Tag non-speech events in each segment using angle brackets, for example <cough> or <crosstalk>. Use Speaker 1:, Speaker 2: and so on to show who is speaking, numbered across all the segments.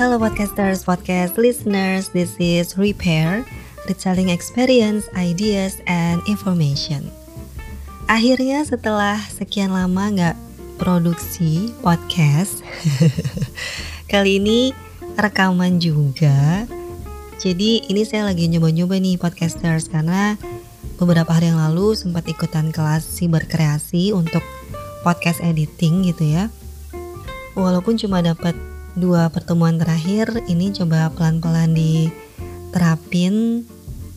Speaker 1: Hello podcasters, podcast listeners, this is Repair, retelling experience, ideas, and information. Akhirnya setelah sekian lama nggak produksi podcast, <laughs> kali ini rekaman juga. Jadi ini saya lagi nyoba-nyoba nih podcasters karena beberapa hari yang lalu sempat ikutan kelas siberkreasi untuk podcast editing gitu ya. Walaupun cuma dapat dua pertemuan terakhir ini coba pelan-pelan diterapin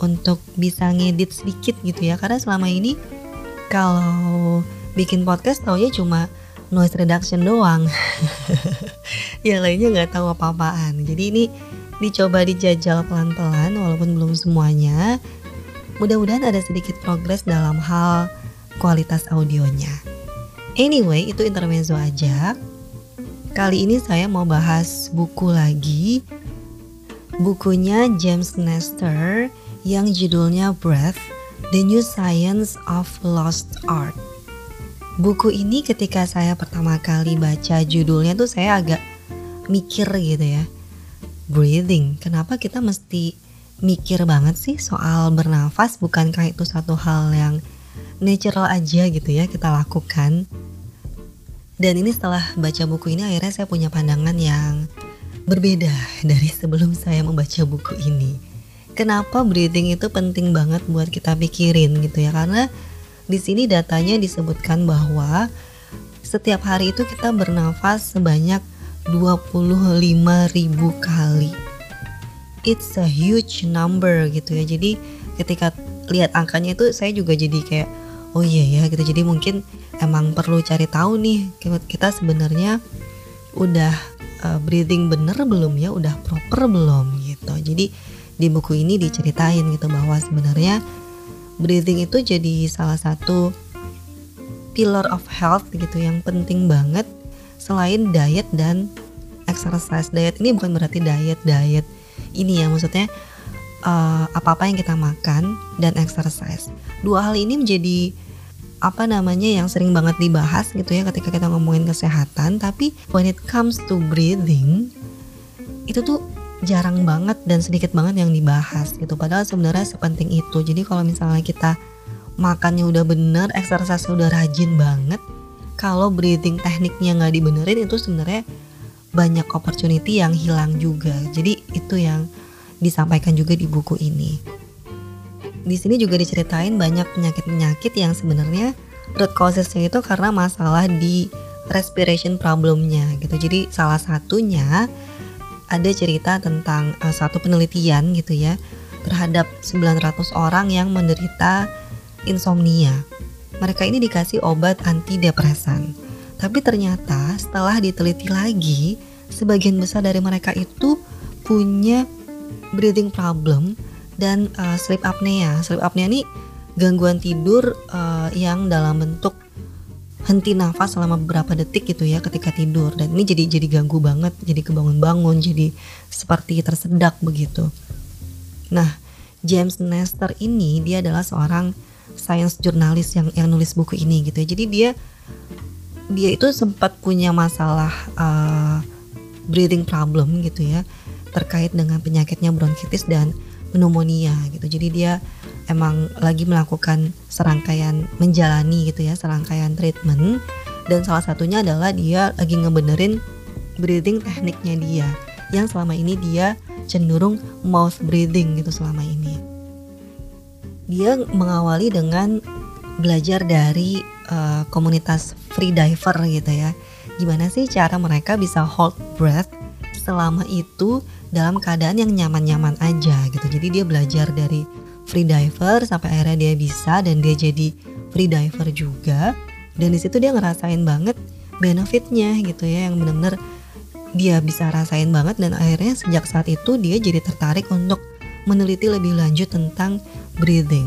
Speaker 1: untuk bisa ngedit sedikit gitu ya. Karena selama ini kalau bikin podcast taunya cuma noise reduction doang. <laughs> Yang lainnya nggak tahu apa-apaan. Jadi ini dicoba dijajal pelan-pelan walaupun belum semuanya. Mudah-mudahan ada sedikit progres dalam hal kualitas audionya. Anyway itu intermezzo aja Kali ini saya mau bahas buku lagi. Bukunya James Nestor yang judulnya Breath: The New Science of Lost Art. Buku ini ketika saya pertama kali baca judulnya tuh saya agak mikir gitu ya. Breathing, kenapa kita mesti mikir banget sih soal bernafas? Bukankah itu satu hal yang natural aja gitu ya kita lakukan? Dan ini setelah baca buku ini akhirnya saya punya pandangan yang berbeda <laughs> dari sebelum saya membaca buku ini. Kenapa breathing itu penting banget buat kita pikirin gitu ya? Karena di sini datanya disebutkan bahwa setiap hari itu kita bernafas sebanyak 25.000 kali. It's a huge number gitu ya. Jadi ketika lihat angkanya itu saya juga jadi kayak oh iya ya gitu. Jadi mungkin emang perlu cari tahu nih kita sebenarnya udah uh, breathing bener belum ya? Udah proper belum gitu. Jadi di buku ini diceritain gitu bahwa sebenarnya breathing itu jadi salah satu pillar of health gitu yang penting banget selain diet dan exercise. Diet ini bukan berarti diet diet ini ya maksudnya uh, apa-apa yang kita makan dan exercise. Dua hal ini menjadi apa namanya yang sering banget dibahas gitu ya ketika kita ngomongin kesehatan tapi when it comes to breathing itu tuh jarang banget dan sedikit banget yang dibahas gitu. Padahal sebenarnya sepenting itu. Jadi kalau misalnya kita makannya udah bener exercise udah rajin banget kalau breathing tekniknya nggak dibenerin itu sebenarnya banyak opportunity yang hilang juga. Jadi itu yang disampaikan juga di buku ini di sini juga diceritain banyak penyakit-penyakit yang sebenarnya root causesnya itu karena masalah di respiration problemnya gitu. Jadi salah satunya ada cerita tentang uh, satu penelitian gitu ya terhadap 900 orang yang menderita insomnia. Mereka ini dikasih obat antidepresan. Tapi ternyata setelah diteliti lagi, sebagian besar dari mereka itu punya breathing problem dan uh, sleep apnea. Sleep apnea ini gangguan tidur uh, yang dalam bentuk henti nafas selama beberapa detik gitu ya ketika tidur. Dan ini jadi jadi ganggu banget jadi kebangun-bangun jadi seperti tersedak begitu. Nah James Nestor ini dia adalah seorang science jurnalis yang yang nulis buku ini gitu ya. Jadi dia dia itu sempat punya masalah uh, breathing problem gitu ya terkait dengan penyakitnya bronkitis dan pneumonia gitu. Jadi dia emang lagi melakukan serangkaian menjalani gitu ya, serangkaian treatment dan salah satunya adalah dia lagi ngebenerin breathing tekniknya dia yang selama ini dia cenderung mouth breathing gitu selama ini. Dia mengawali dengan belajar dari uh, komunitas free diver gitu ya. Gimana sih cara mereka bisa hold breath selama itu dalam keadaan yang nyaman-nyaman aja gitu. Jadi dia belajar dari free diver sampai akhirnya dia bisa dan dia jadi free diver juga. Dan di situ dia ngerasain banget benefitnya gitu ya yang benar-benar dia bisa rasain banget dan akhirnya sejak saat itu dia jadi tertarik untuk meneliti lebih lanjut tentang breathing.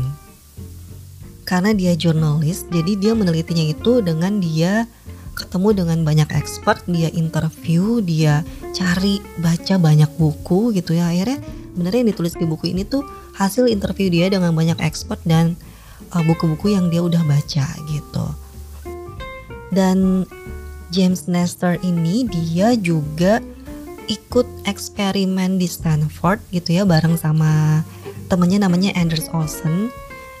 Speaker 1: Karena dia jurnalis, jadi dia menelitinya itu dengan dia ketemu dengan banyak expert, dia interview, dia cari baca banyak buku gitu ya. Akhirnya benernya yang ditulis di buku ini tuh hasil interview dia dengan banyak expert dan uh, buku-buku uh, yang dia udah baca gitu. Dan James Nestor ini dia juga ikut eksperimen di Stanford gitu ya bareng sama temennya namanya Anders Olsen.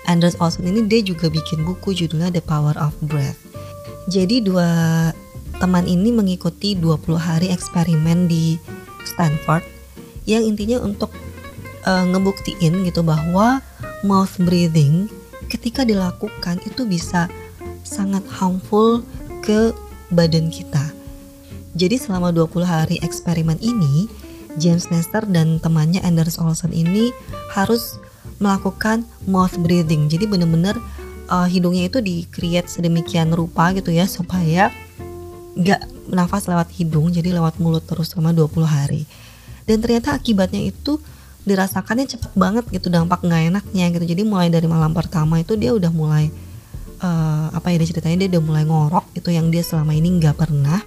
Speaker 1: Anders Olsen ini dia juga bikin buku judulnya The Power of Breath. Jadi dua teman ini mengikuti 20 hari eksperimen di Stanford yang intinya untuk uh, ngebuktiin gitu bahwa mouth breathing ketika dilakukan itu bisa sangat harmful ke badan kita. Jadi selama 20 hari eksperimen ini, James Nestor dan temannya Anders Olsen ini harus melakukan mouth breathing. Jadi benar-benar uh, hidungnya itu di create sedemikian rupa gitu ya supaya nggak nafas lewat hidung, jadi lewat mulut terus selama 20 hari. Dan ternyata akibatnya itu dirasakannya cepet banget gitu dampak nggak enaknya gitu. Jadi mulai dari malam pertama itu dia udah mulai uh, apa ya dia ceritanya dia udah mulai ngorok itu yang dia selama ini nggak pernah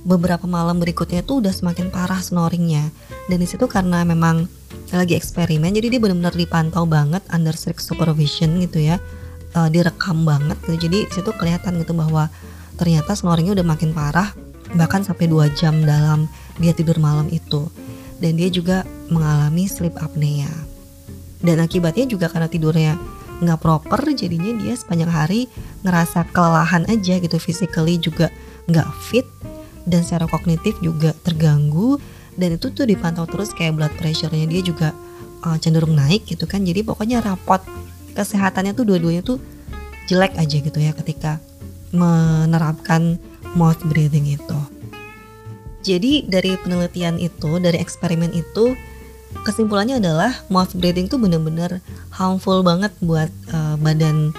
Speaker 1: beberapa malam berikutnya tuh udah semakin parah snoringnya dan di situ karena memang lagi eksperimen jadi dia benar-benar dipantau banget under strict supervision gitu ya uh, direkam banget gitu. Jadi di situ kelihatan gitu bahwa ternyata snoringnya udah makin parah bahkan sampai dua jam dalam dia tidur malam itu. Dan dia juga mengalami sleep apnea. Dan akibatnya juga karena tidurnya nggak proper jadinya dia sepanjang hari ngerasa kelelahan aja gitu physically juga nggak fit dan secara kognitif juga terganggu. Dan itu tuh dipantau terus kayak blood pressure-nya dia juga uh, cenderung naik gitu kan. Jadi pokoknya rapot kesehatannya tuh dua-duanya tuh jelek aja gitu ya ketika menerapkan mouth breathing itu jadi dari penelitian itu dari eksperimen itu kesimpulannya adalah mouth breathing tuh bener-bener harmful banget buat uh, badan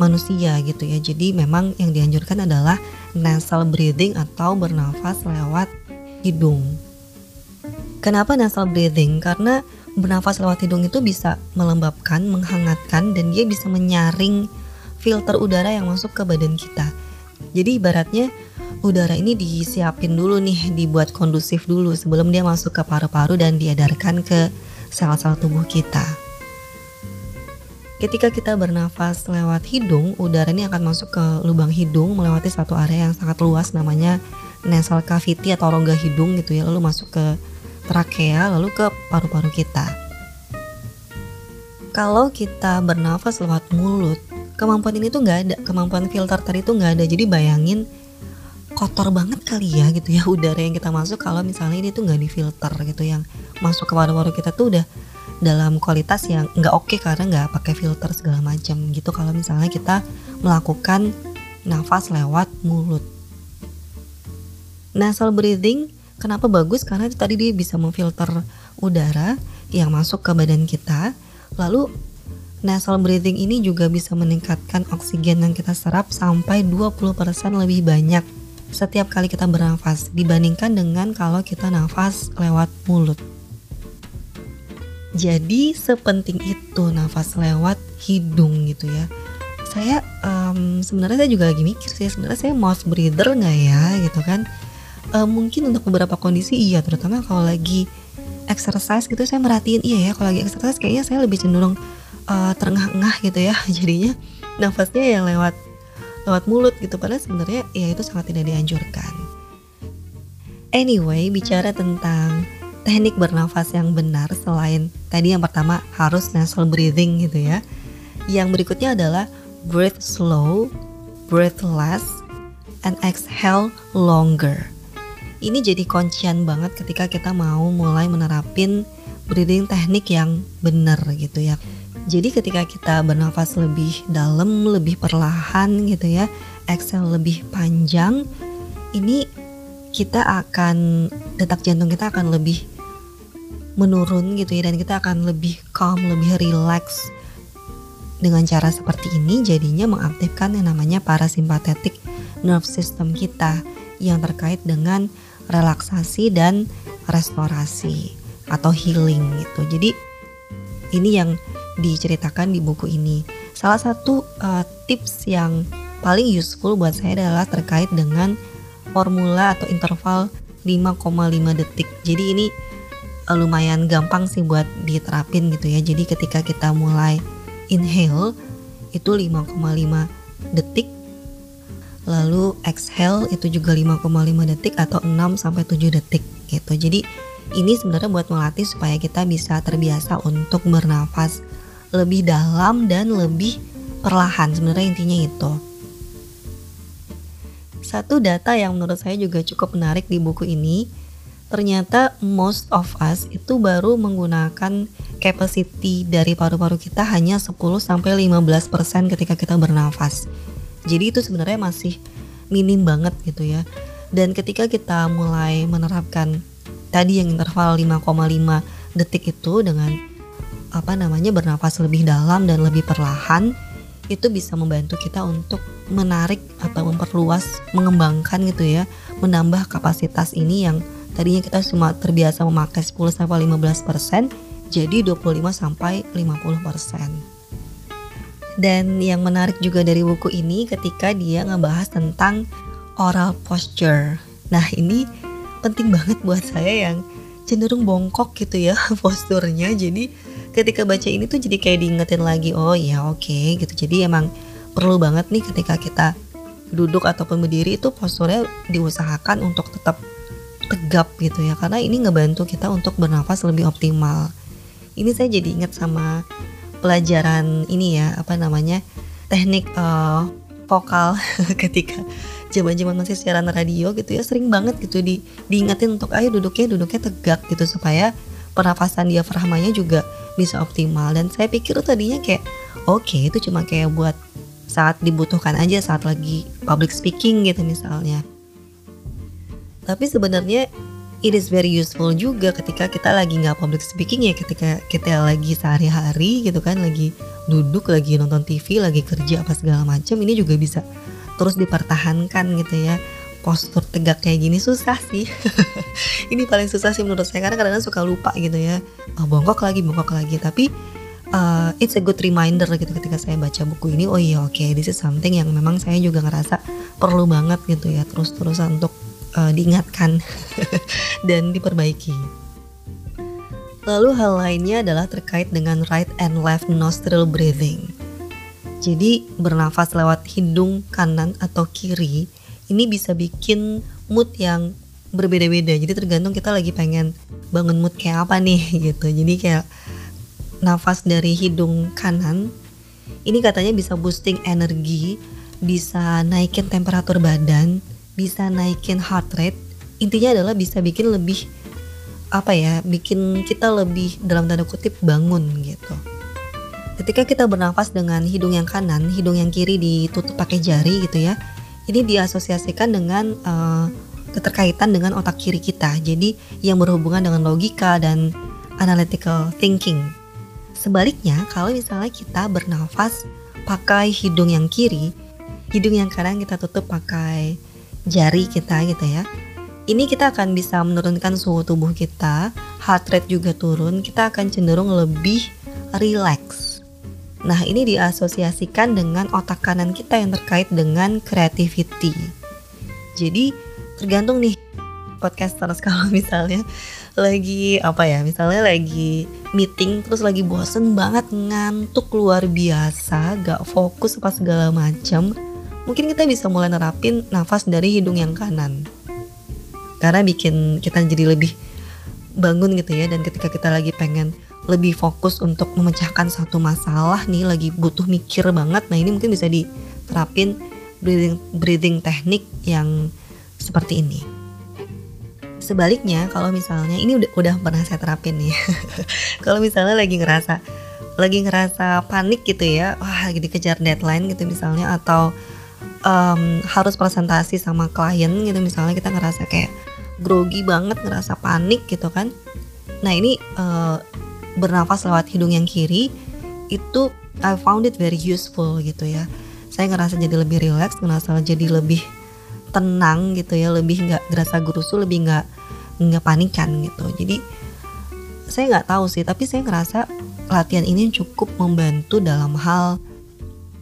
Speaker 1: manusia gitu ya jadi memang yang dianjurkan adalah nasal breathing atau bernafas lewat hidung. Kenapa nasal breathing? Karena bernafas lewat hidung itu bisa melembabkan, menghangatkan, dan dia bisa menyaring filter udara yang masuk ke badan kita. Jadi ibaratnya udara ini disiapin dulu nih, dibuat kondusif dulu sebelum dia masuk ke paru-paru dan diedarkan ke sel-sel tubuh kita. Ketika kita bernafas lewat hidung, udara ini akan masuk ke lubang hidung melewati satu area yang sangat luas namanya nasal cavity atau rongga hidung gitu ya, lalu masuk ke trakea, lalu ke paru-paru kita. Kalau kita bernafas lewat mulut, kemampuan ini tuh nggak ada, kemampuan filter tadi tuh nggak ada. Jadi bayangin kotor banget kali ya gitu ya <laughs> udara yang kita masuk kalau misalnya ini tuh nggak difilter gitu yang masuk ke paru-paru kita tuh udah dalam kualitas yang nggak oke okay karena nggak pakai filter segala macam gitu kalau misalnya kita melakukan nafas lewat mulut. Nasal breathing kenapa bagus? Karena tadi dia bisa memfilter udara yang masuk ke badan kita. Lalu nasal breathing ini juga bisa meningkatkan oksigen yang kita serap sampai 20% lebih banyak setiap kali kita bernafas dibandingkan dengan kalau kita nafas lewat mulut. Jadi sepenting itu nafas lewat hidung gitu ya. Saya um, sebenarnya saya juga lagi mikir sih sebenarnya saya mouth breather nggak ya gitu kan. Um, mungkin untuk beberapa kondisi iya terutama kalau lagi exercise gitu saya merhatiin iya ya kalau lagi exercise kayaknya saya lebih cenderung uh, terengah-engah gitu ya <laughs> jadinya nafasnya yang lewat lewat mulut gitu padahal sebenarnya ya itu sangat tidak dianjurkan. Anyway bicara tentang teknik bernafas yang benar selain tadi yang pertama harus nasal breathing gitu ya. Yang berikutnya adalah breathe slow, breathe less, and exhale longer. Ini jadi kuncian banget ketika kita mau mulai menerapin breathing teknik yang benar gitu ya. Jadi ketika kita bernafas lebih dalam, lebih perlahan gitu ya, exhale lebih panjang, ini kita akan detak jantung kita akan lebih menurun gitu ya dan kita akan lebih calm, lebih relax dengan cara seperti ini jadinya mengaktifkan yang namanya parasimpatetik nerve system kita yang terkait dengan relaksasi dan restorasi atau healing gitu. Jadi ini yang diceritakan di buku ini. Salah satu uh, tips yang paling useful buat saya adalah terkait dengan formula atau interval 5,5 detik. Jadi ini uh, lumayan gampang sih buat diterapin gitu ya. Jadi ketika kita mulai inhale itu 5,5 detik. Lalu exhale itu juga 5,5 detik atau 6 sampai 7 detik gitu. Jadi ini sebenarnya buat melatih supaya kita bisa terbiasa untuk bernafas lebih dalam dan lebih perlahan. Sebenarnya intinya itu. Satu data yang menurut saya juga cukup menarik di buku ini, ternyata most of us itu baru menggunakan capacity dari paru-paru kita hanya 10 sampai 15% ketika kita bernafas. Jadi itu sebenarnya masih minim banget gitu ya. Dan ketika kita mulai menerapkan tadi yang interval 5,5 detik itu dengan apa namanya bernafas lebih dalam dan lebih perlahan itu bisa membantu kita untuk menarik atau memperluas, mengembangkan gitu ya, menambah kapasitas ini yang tadinya kita cuma terbiasa memakai 10 sampai 15% jadi 25 sampai 50%. Dan yang menarik juga dari buku ini ketika dia ngebahas tentang oral posture. Nah, ini penting banget buat saya yang cenderung bongkok gitu ya <laughs> posturnya. Jadi ketika baca ini tuh jadi kayak diingetin lagi oh ya oke okay, gitu jadi emang perlu banget nih ketika kita duduk ataupun berdiri itu posturnya diusahakan untuk tetap tegap gitu ya karena ini ngebantu kita untuk bernafas lebih optimal ini saya jadi ingat sama pelajaran ini ya apa namanya teknik uh, vokal <laughs> ketika zaman-zaman masih siaran radio gitu ya sering banget gitu di diingetin untuk ayo duduknya duduknya tegak gitu supaya pernafasan diafragmanya juga bisa optimal. Dan saya pikir tadinya kayak oke okay, itu cuma kayak buat saat dibutuhkan aja saat lagi public speaking gitu misalnya. Tapi sebenarnya it is very useful juga ketika kita lagi nggak public speaking ya ketika kita lagi sehari-hari gitu kan lagi duduk lagi nonton TV lagi kerja apa segala macam ini juga bisa terus dipertahankan gitu ya. Postur tegak kayak gini susah sih. <laughs> Ini paling susah sih menurut saya karena kadang-kadang suka lupa gitu ya. Oh, bongkok lagi bongkok lagi. Tapi uh, it's a good reminder gitu ketika saya baca buku ini oh iya oke okay, this is something yang memang saya juga ngerasa perlu banget gitu ya terus-terusan untuk uh, diingatkan <laughs> dan diperbaiki. Lalu hal lainnya adalah terkait dengan right and left nostril breathing. Jadi bernafas lewat hidung kanan atau kiri ini bisa bikin mood yang berbeda-beda. Jadi tergantung kita lagi pengen bangun mood kayak apa nih <laughs> gitu. Jadi kayak nafas dari hidung kanan ini katanya bisa boosting energi bisa naikin temperatur badan bisa naikin heart rate intinya adalah bisa bikin lebih apa ya bikin kita lebih dalam tanda kutip bangun gitu ketika kita bernafas dengan hidung yang kanan hidung yang kiri ditutup pakai jari gitu ya ini diasosiasikan dengan uh, keterkaitan dengan otak kiri kita. Jadi yang berhubungan dengan logika dan analytical thinking. Sebaliknya, kalau misalnya kita bernafas pakai hidung yang kiri, hidung yang kanan kita tutup pakai jari kita gitu ya. Ini kita akan bisa menurunkan suhu tubuh kita, heart rate juga turun, kita akan cenderung lebih relax Nah, ini diasosiasikan dengan otak kanan kita yang terkait dengan creativity. Jadi, tergantung nih podcasters <laughs> kalau misalnya lagi apa ya, misalnya lagi meeting terus lagi bosen banget ngantuk luar biasa, gak fokus apa segala macam, mungkin kita bisa mulai nerapin nafas dari hidung yang kanan. Karena bikin kita jadi lebih bangun gitu ya dan ketika kita lagi pengen lebih fokus untuk memecahkan satu masalah nih lagi butuh mikir banget nah ini mungkin bisa diterapin breathing breathing teknik yang seperti ini sebaliknya kalau misalnya ini udah udah pernah saya terapin nih <laughs> kalau misalnya lagi ngerasa lagi ngerasa panik gitu ya wah lagi dikejar deadline gitu misalnya atau um, harus presentasi sama klien gitu. Misalnya kita ngerasa kayak grogi banget ngerasa panik gitu kan. Nah ini uh, bernafas lewat hidung yang kiri itu I found it very useful gitu ya. Saya ngerasa jadi lebih relax ngerasa jadi lebih tenang gitu ya. Lebih nggak gerasa gerusu lebih nggak nggak panikan gitu. Jadi saya nggak tahu sih tapi saya ngerasa latihan ini cukup membantu dalam hal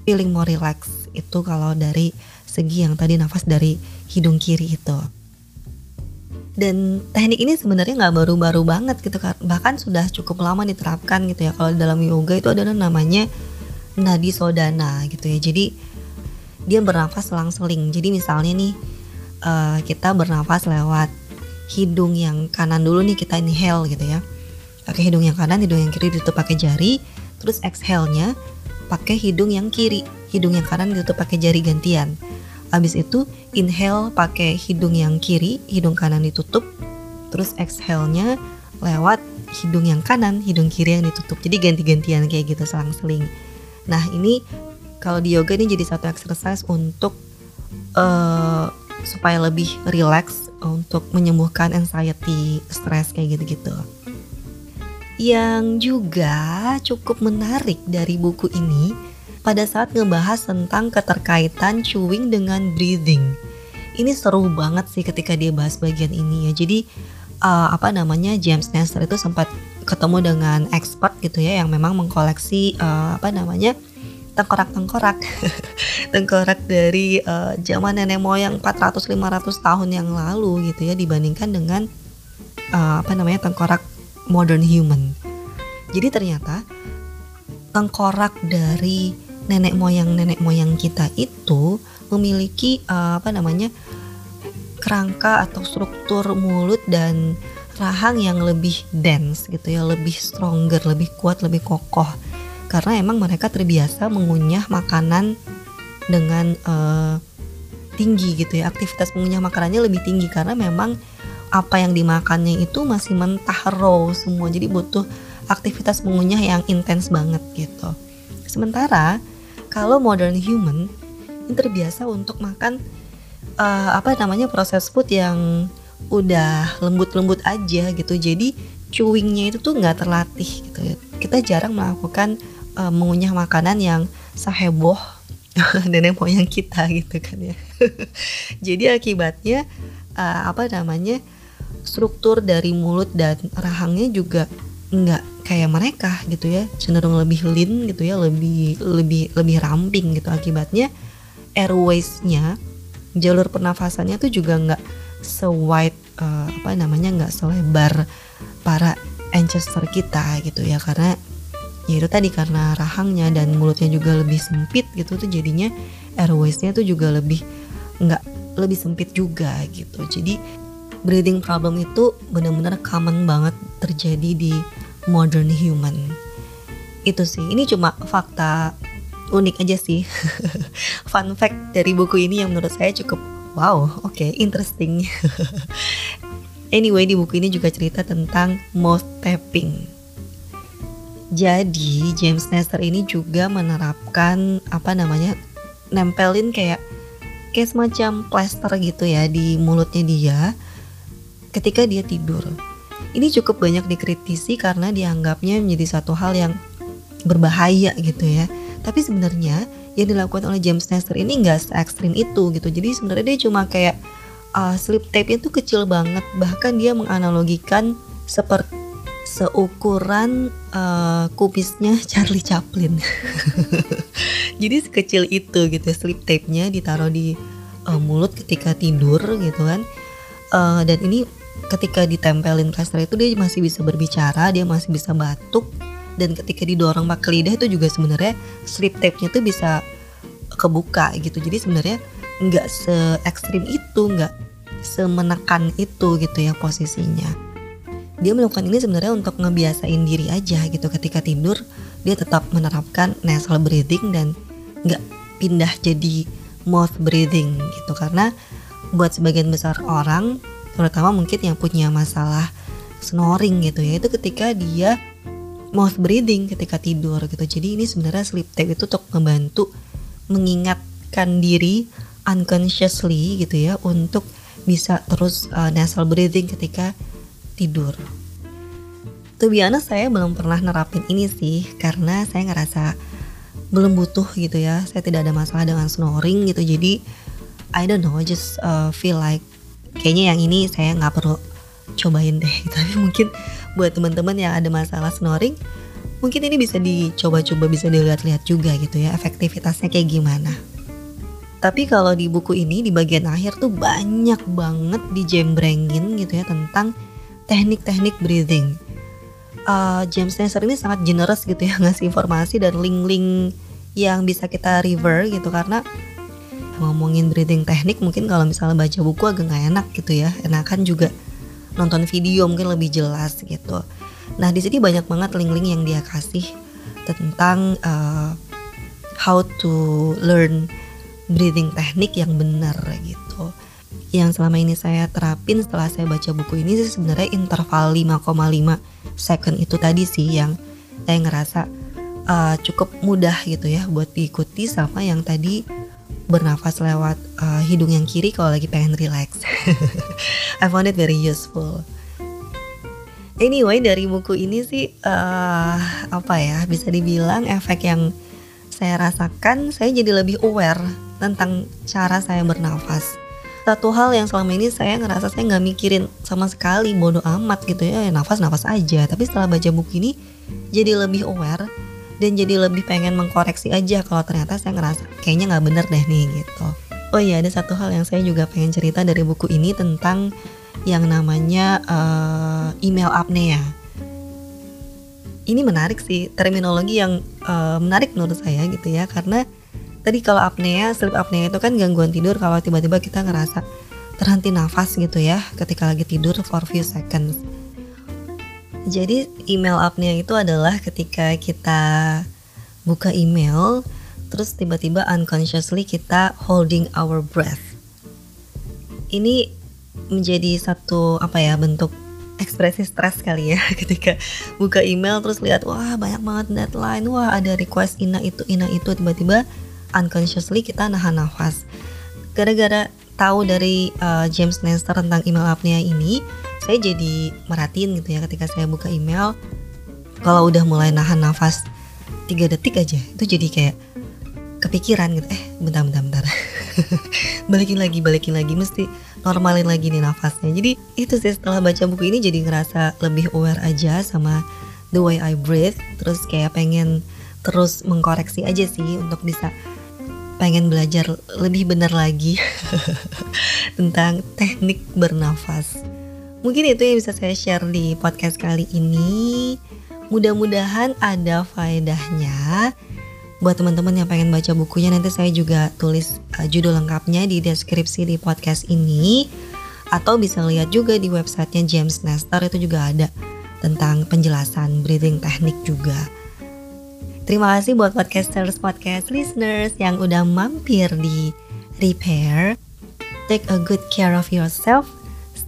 Speaker 1: feeling more relax itu kalau dari segi yang tadi nafas dari hidung kiri itu. Dan teknik ini sebenarnya nggak baru-baru banget gitu kan bahkan sudah cukup lama diterapkan gitu ya. Kalau dalam yoga itu ada namanya nadi sodana gitu ya. Jadi dia bernafas selang-seling jadi misalnya nih uh, kita bernafas lewat hidung yang kanan dulu nih kita inhale gitu ya. Pakai hidung yang kanan hidung yang kiri ditutup pakai jari. Terus exhale-nya pakai hidung yang kiri. Hidung yang kanan ditutup pakai jari gantian. Habis itu inhale pakai hidung yang kiri hidung kanan ditutup. Terus exhale-nya lewat hidung yang kanan hidung kiri yang ditutup. Jadi ganti-gantian kayak gitu selang-seling. Nah ini kalau di yoga ini jadi satu exercise untuk uh, supaya lebih relax untuk menyembuhkan anxiety, stres kayak gitu-gitu. Yang juga cukup menarik dari buku ini pada saat ngebahas tentang keterkaitan chewing dengan breathing. Ini seru banget sih ketika dia bahas bagian ini ya. Jadi uh, apa namanya James Nestor itu sempat ketemu dengan expert gitu ya yang memang mengkoleksi uh, apa namanya tengkorak-tengkorak <laughs> tengkorak dari uh, zaman nenek moyang 400-500 tahun yang lalu gitu ya dibandingkan dengan uh, apa namanya tengkorak modern human. Jadi ternyata tengkorak dari nenek moyang nenek moyang kita itu memiliki uh, apa namanya kerangka atau struktur mulut dan rahang yang lebih dense gitu ya, lebih stronger, lebih kuat, lebih kokoh karena emang mereka terbiasa mengunyah makanan dengan uh, tinggi gitu ya aktivitas mengunyah makanannya lebih tinggi karena memang apa yang dimakannya itu masih mentah raw semua. Jadi butuh aktivitas mengunyah yang intens banget gitu. Sementara kalau modern human ini terbiasa untuk makan uh, apa namanya proses food yang udah lembut-lembut aja gitu. Jadi chewingnya itu tuh nggak terlatih gitu. Kita jarang melakukan uh, mengunyah makanan yang saheboh <laughs> nenek moyang kita gitu kan ya. <laughs> Jadi akibatnya uh, apa namanya struktur dari mulut dan rahangnya juga nggak kayak mereka gitu ya. Cenderung lebih lean gitu ya lebih lebih lebih ramping gitu. Akibatnya airwaysnya jalur pernafasannya tuh juga nggak sewide uh, apa namanya nggak selebar para ancestor kita gitu ya. Karena ya itu tadi karena rahangnya dan mulutnya juga lebih sempit gitu tuh jadinya airwaysnya tuh juga lebih nggak lebih sempit juga gitu. Jadi breathing problem itu benar-benar common banget terjadi di modern human. Itu sih ini cuma fakta unik aja sih. <laughs> Fun fact dari buku ini yang menurut saya cukup wow oke okay, interesting. <laughs> Anyway di buku ini juga cerita tentang mouth tapping. Jadi James Nestor ini juga menerapkan apa namanya nempelin kayak kayak semacam plaster gitu ya di mulutnya dia ketika dia tidur. Ini cukup banyak dikritisi karena dianggapnya menjadi satu hal yang berbahaya gitu ya. Tapi sebenarnya yang dilakukan oleh James Nestor ini nggak se ekstrim itu gitu. Jadi sebenarnya dia cuma kayak uh, slip tape itu kecil banget. Bahkan dia menganalogikan seperti seukuran uh, kumisnya <laughs> Charlie Chaplin. <laughs> Jadi sekecil itu gitu slip tape-nya ditaruh di uh, mulut ketika tidur gitu kan. Uh, dan ini ketika ditempelin plaster itu dia masih bisa berbicara, dia masih bisa batuk. Dan ketika didorong pakai lidah itu juga sebenarnya slip tape-nya tuh bisa kebuka gitu. Jadi sebenarnya nggak se ekstrim itu, nggak semenekan itu gitu ya posisinya. Dia melakukan ini sebenarnya untuk ngebiasain diri aja gitu. Ketika tidur dia tetap menerapkan nasal breathing dan nggak pindah jadi mouth breathing gitu. Karena buat sebagian besar orang terutama mungkin yang punya masalah snoring gitu ya itu ketika dia mouth breathing ketika tidur gitu jadi ini sebenarnya sleep tape itu untuk membantu mengingatkan diri unconsciously gitu ya untuk bisa terus uh, nasal breathing ketika tidur. Tuh biasa saya belum pernah nerapin ini sih karena saya ngerasa belum butuh gitu ya. Saya tidak ada masalah dengan snoring gitu. Jadi I don't know, just uh, feel like kayaknya yang ini saya nggak perlu cobain deh. <laughs> Tapi mungkin buat teman-teman yang ada masalah snoring, mungkin ini bisa dicoba-coba, bisa dilihat-lihat juga gitu ya efektivitasnya kayak gimana. Tapi kalau di buku ini di bagian akhir tuh banyak banget dijembrengin gitu ya tentang teknik-teknik breathing. Uh, James Nestor ini sangat generous gitu ya <laughs> ngasih informasi dan link-link yang bisa kita refer gitu karena ngomongin breathing teknik mungkin kalau misalnya baca buku agak nggak enak gitu ya. Enakan juga nonton video mungkin lebih jelas gitu. Nah di sini banyak banget link-link yang dia kasih tentang uh, how to learn breathing teknik yang benar gitu. Yang selama ini saya terapin setelah saya baca buku ini sih sebenarnya interval 5,5 second itu tadi sih yang saya ngerasa uh, cukup mudah gitu ya buat diikuti sama yang tadi bernafas lewat uh, hidung yang kiri kalau lagi pengen relax. <laughs> I found it very useful. Anyway dari buku ini sih uh, apa ya bisa dibilang efek yang saya rasakan saya jadi lebih aware tentang cara saya bernafas. Satu hal yang selama ini saya ngerasa saya nggak mikirin sama sekali bodoh amat gitu ya nafas nafas aja. Tapi setelah baca buku ini jadi lebih aware dan jadi lebih pengen mengkoreksi aja kalau ternyata saya ngerasa kayaknya nggak bener deh nih gitu. Oh iya ada satu hal yang saya juga pengen cerita dari buku ini tentang yang namanya uh, email apnea. Ini menarik sih terminologi yang uh, menarik menurut saya gitu ya karena tadi kalau apnea, sleep apnea itu kan gangguan tidur kalau tiba-tiba kita ngerasa terhenti nafas gitu ya ketika lagi tidur for few seconds jadi email apnea itu adalah ketika kita buka email terus tiba-tiba unconsciously kita holding our breath. Ini menjadi satu apa ya bentuk ekspresi stres kali ya <laughs> ketika buka email terus lihat wah banyak banget deadline, wah ada request ina itu ina itu tiba-tiba unconsciously kita nahan nafas. Gara-gara tahu dari uh, James Nestor tentang email apnea ini, saya jadi merhatiin gitu ya ketika saya buka email kalau udah mulai nahan nafas tiga detik aja itu jadi kayak kepikiran gitu eh bentar bentar bentar <laughs> balikin lagi balikin lagi mesti normalin lagi nih nafasnya jadi itu sih setelah baca buku ini jadi ngerasa lebih aware aja sama the way I breathe terus kayak pengen terus mengkoreksi aja sih untuk bisa pengen belajar lebih benar lagi <laughs> tentang teknik bernafas. Mungkin itu yang bisa saya share di podcast kali ini. Mudah-mudahan ada faedahnya. Buat teman-teman yang pengen baca bukunya nanti saya juga tulis uh, judul lengkapnya di deskripsi di podcast ini atau bisa lihat juga di websitenya James Nestor itu juga ada tentang penjelasan breathing teknik juga. Terima kasih buat podcasters podcast listeners yang udah mampir di Repair. Take a good care of yourself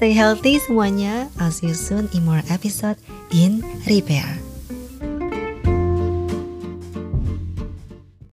Speaker 1: Stay healthy semuanya. I'll see you soon in more episode in Repair.